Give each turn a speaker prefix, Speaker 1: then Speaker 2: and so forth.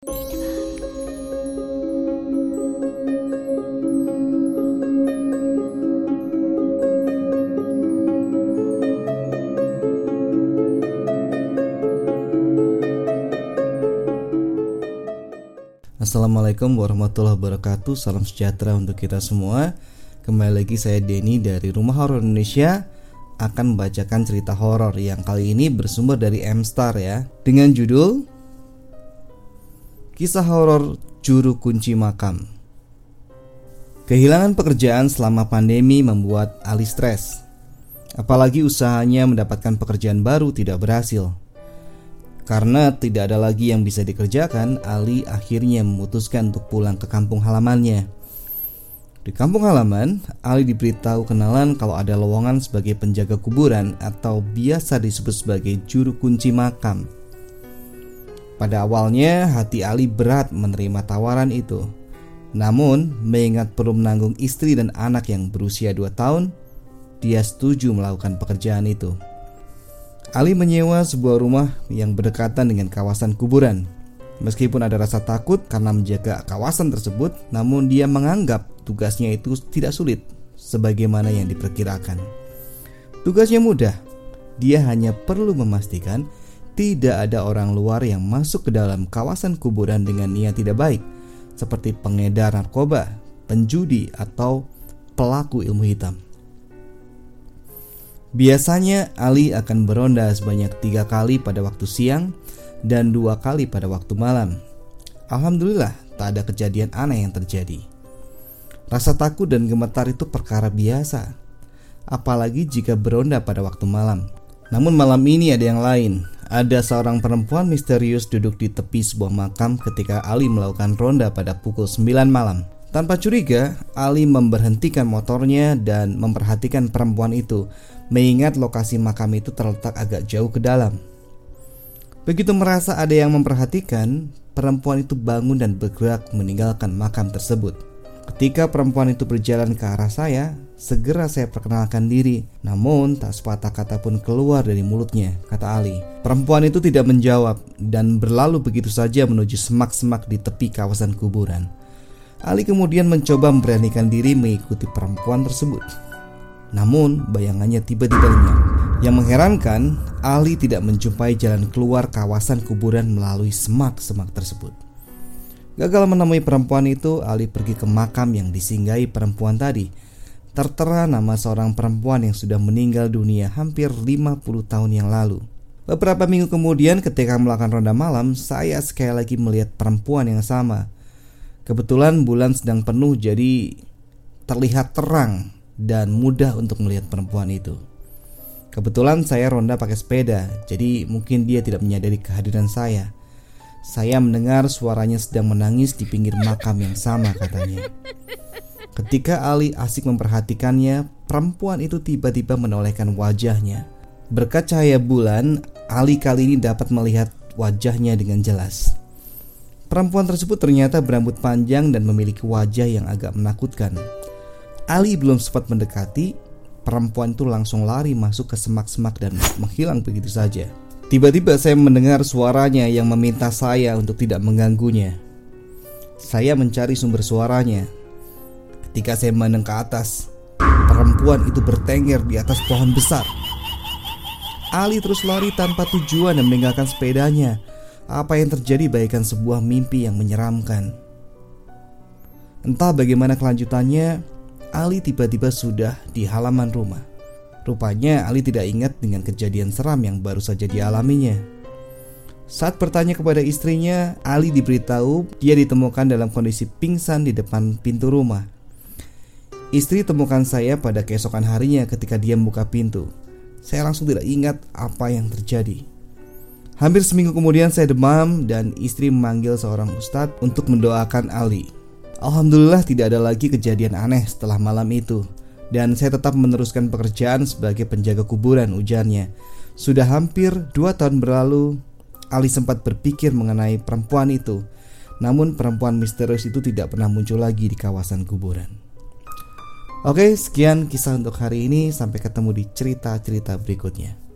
Speaker 1: Assalamualaikum warahmatullahi wabarakatuh. Salam sejahtera untuk kita semua. Kembali lagi saya Denny dari Rumah Horor Indonesia. Akan membacakan cerita horor yang kali ini bersumber dari M-Star ya. Dengan judul Kisah horor Juru Kunci Makam Kehilangan pekerjaan selama pandemi membuat Ali stres Apalagi usahanya mendapatkan pekerjaan baru tidak berhasil karena tidak ada lagi yang bisa dikerjakan, Ali akhirnya memutuskan untuk pulang ke kampung halamannya. Di kampung halaman, Ali diberitahu kenalan kalau ada lowongan sebagai penjaga kuburan atau biasa disebut sebagai juru kunci makam. Pada awalnya, hati Ali berat menerima tawaran itu. Namun, mengingat perlu menanggung istri dan anak yang berusia 2 tahun, dia setuju melakukan pekerjaan itu. Ali menyewa sebuah rumah yang berdekatan dengan kawasan kuburan. Meskipun ada rasa takut karena menjaga kawasan tersebut, namun dia menganggap tugasnya itu tidak sulit sebagaimana yang diperkirakan. Tugasnya mudah. Dia hanya perlu memastikan tidak ada orang luar yang masuk ke dalam kawasan kuburan dengan niat tidak baik, seperti pengedar narkoba, penjudi, atau pelaku ilmu hitam. Biasanya Ali akan beronda sebanyak tiga kali pada waktu siang dan dua kali pada waktu malam. Alhamdulillah tak ada kejadian aneh yang terjadi. Rasa takut dan gemetar itu perkara biasa, apalagi jika beronda pada waktu malam. Namun malam ini ada yang lain. Ada seorang perempuan misterius duduk di tepi sebuah makam ketika Ali melakukan ronda pada pukul 9 malam. Tanpa curiga, Ali memberhentikan motornya dan memperhatikan perempuan itu, mengingat lokasi makam itu terletak agak jauh ke dalam. Begitu merasa ada yang memperhatikan, perempuan itu bangun dan bergerak meninggalkan makam tersebut. Ketika perempuan itu berjalan ke arah saya, segera saya perkenalkan diri. Namun tak sepatah kata pun keluar dari mulutnya, kata Ali. Perempuan itu tidak menjawab dan berlalu begitu saja menuju semak-semak di tepi kawasan kuburan. Ali kemudian mencoba memberanikan diri mengikuti perempuan tersebut. Namun bayangannya tiba-tiba lenyap. Yang mengherankan, Ali tidak menjumpai jalan keluar kawasan kuburan melalui semak-semak tersebut. Gagal menemui perempuan itu, Ali pergi ke makam yang disinggahi perempuan tadi. Tertera nama seorang perempuan yang sudah meninggal dunia hampir 50 tahun yang lalu. Beberapa minggu kemudian ketika melakukan ronda malam, saya sekali lagi melihat perempuan yang sama. Kebetulan bulan sedang penuh jadi terlihat terang dan mudah untuk melihat perempuan itu. Kebetulan saya ronda pakai sepeda, jadi mungkin dia tidak menyadari kehadiran saya. Saya mendengar suaranya sedang menangis di pinggir makam yang sama katanya. Ketika Ali asik memperhatikannya, perempuan itu tiba-tiba menolehkan wajahnya. Berkat cahaya bulan, Ali kali ini dapat melihat wajahnya dengan jelas. Perempuan tersebut ternyata berambut panjang dan memiliki wajah yang agak menakutkan. Ali belum sempat mendekati, perempuan itu langsung lari masuk ke semak-semak dan menghilang begitu saja. Tiba-tiba saya mendengar suaranya yang meminta saya untuk tidak mengganggunya. Saya mencari sumber suaranya. Ketika saya meneng ke atas, perempuan itu bertengger di atas pohon besar. Ali terus lari tanpa tujuan dan meninggalkan sepedanya apa yang terjadi bagaikan sebuah mimpi yang menyeramkan. Entah bagaimana kelanjutannya, Ali tiba-tiba sudah di halaman rumah. Rupanya Ali tidak ingat dengan kejadian seram yang baru saja dialaminya. Saat bertanya kepada istrinya, Ali diberitahu dia ditemukan dalam kondisi pingsan di depan pintu rumah. Istri temukan saya pada keesokan harinya ketika dia membuka pintu. Saya langsung tidak ingat apa yang terjadi. Hampir seminggu kemudian saya demam dan istri memanggil seorang ustadz untuk mendoakan Ali. Alhamdulillah tidak ada lagi kejadian aneh setelah malam itu dan saya tetap meneruskan pekerjaan sebagai penjaga kuburan ujarnya. Sudah hampir dua tahun berlalu, Ali sempat berpikir mengenai perempuan itu. Namun perempuan misterius itu tidak pernah muncul lagi di kawasan kuburan. Oke, sekian kisah untuk hari ini. Sampai ketemu di cerita-cerita berikutnya.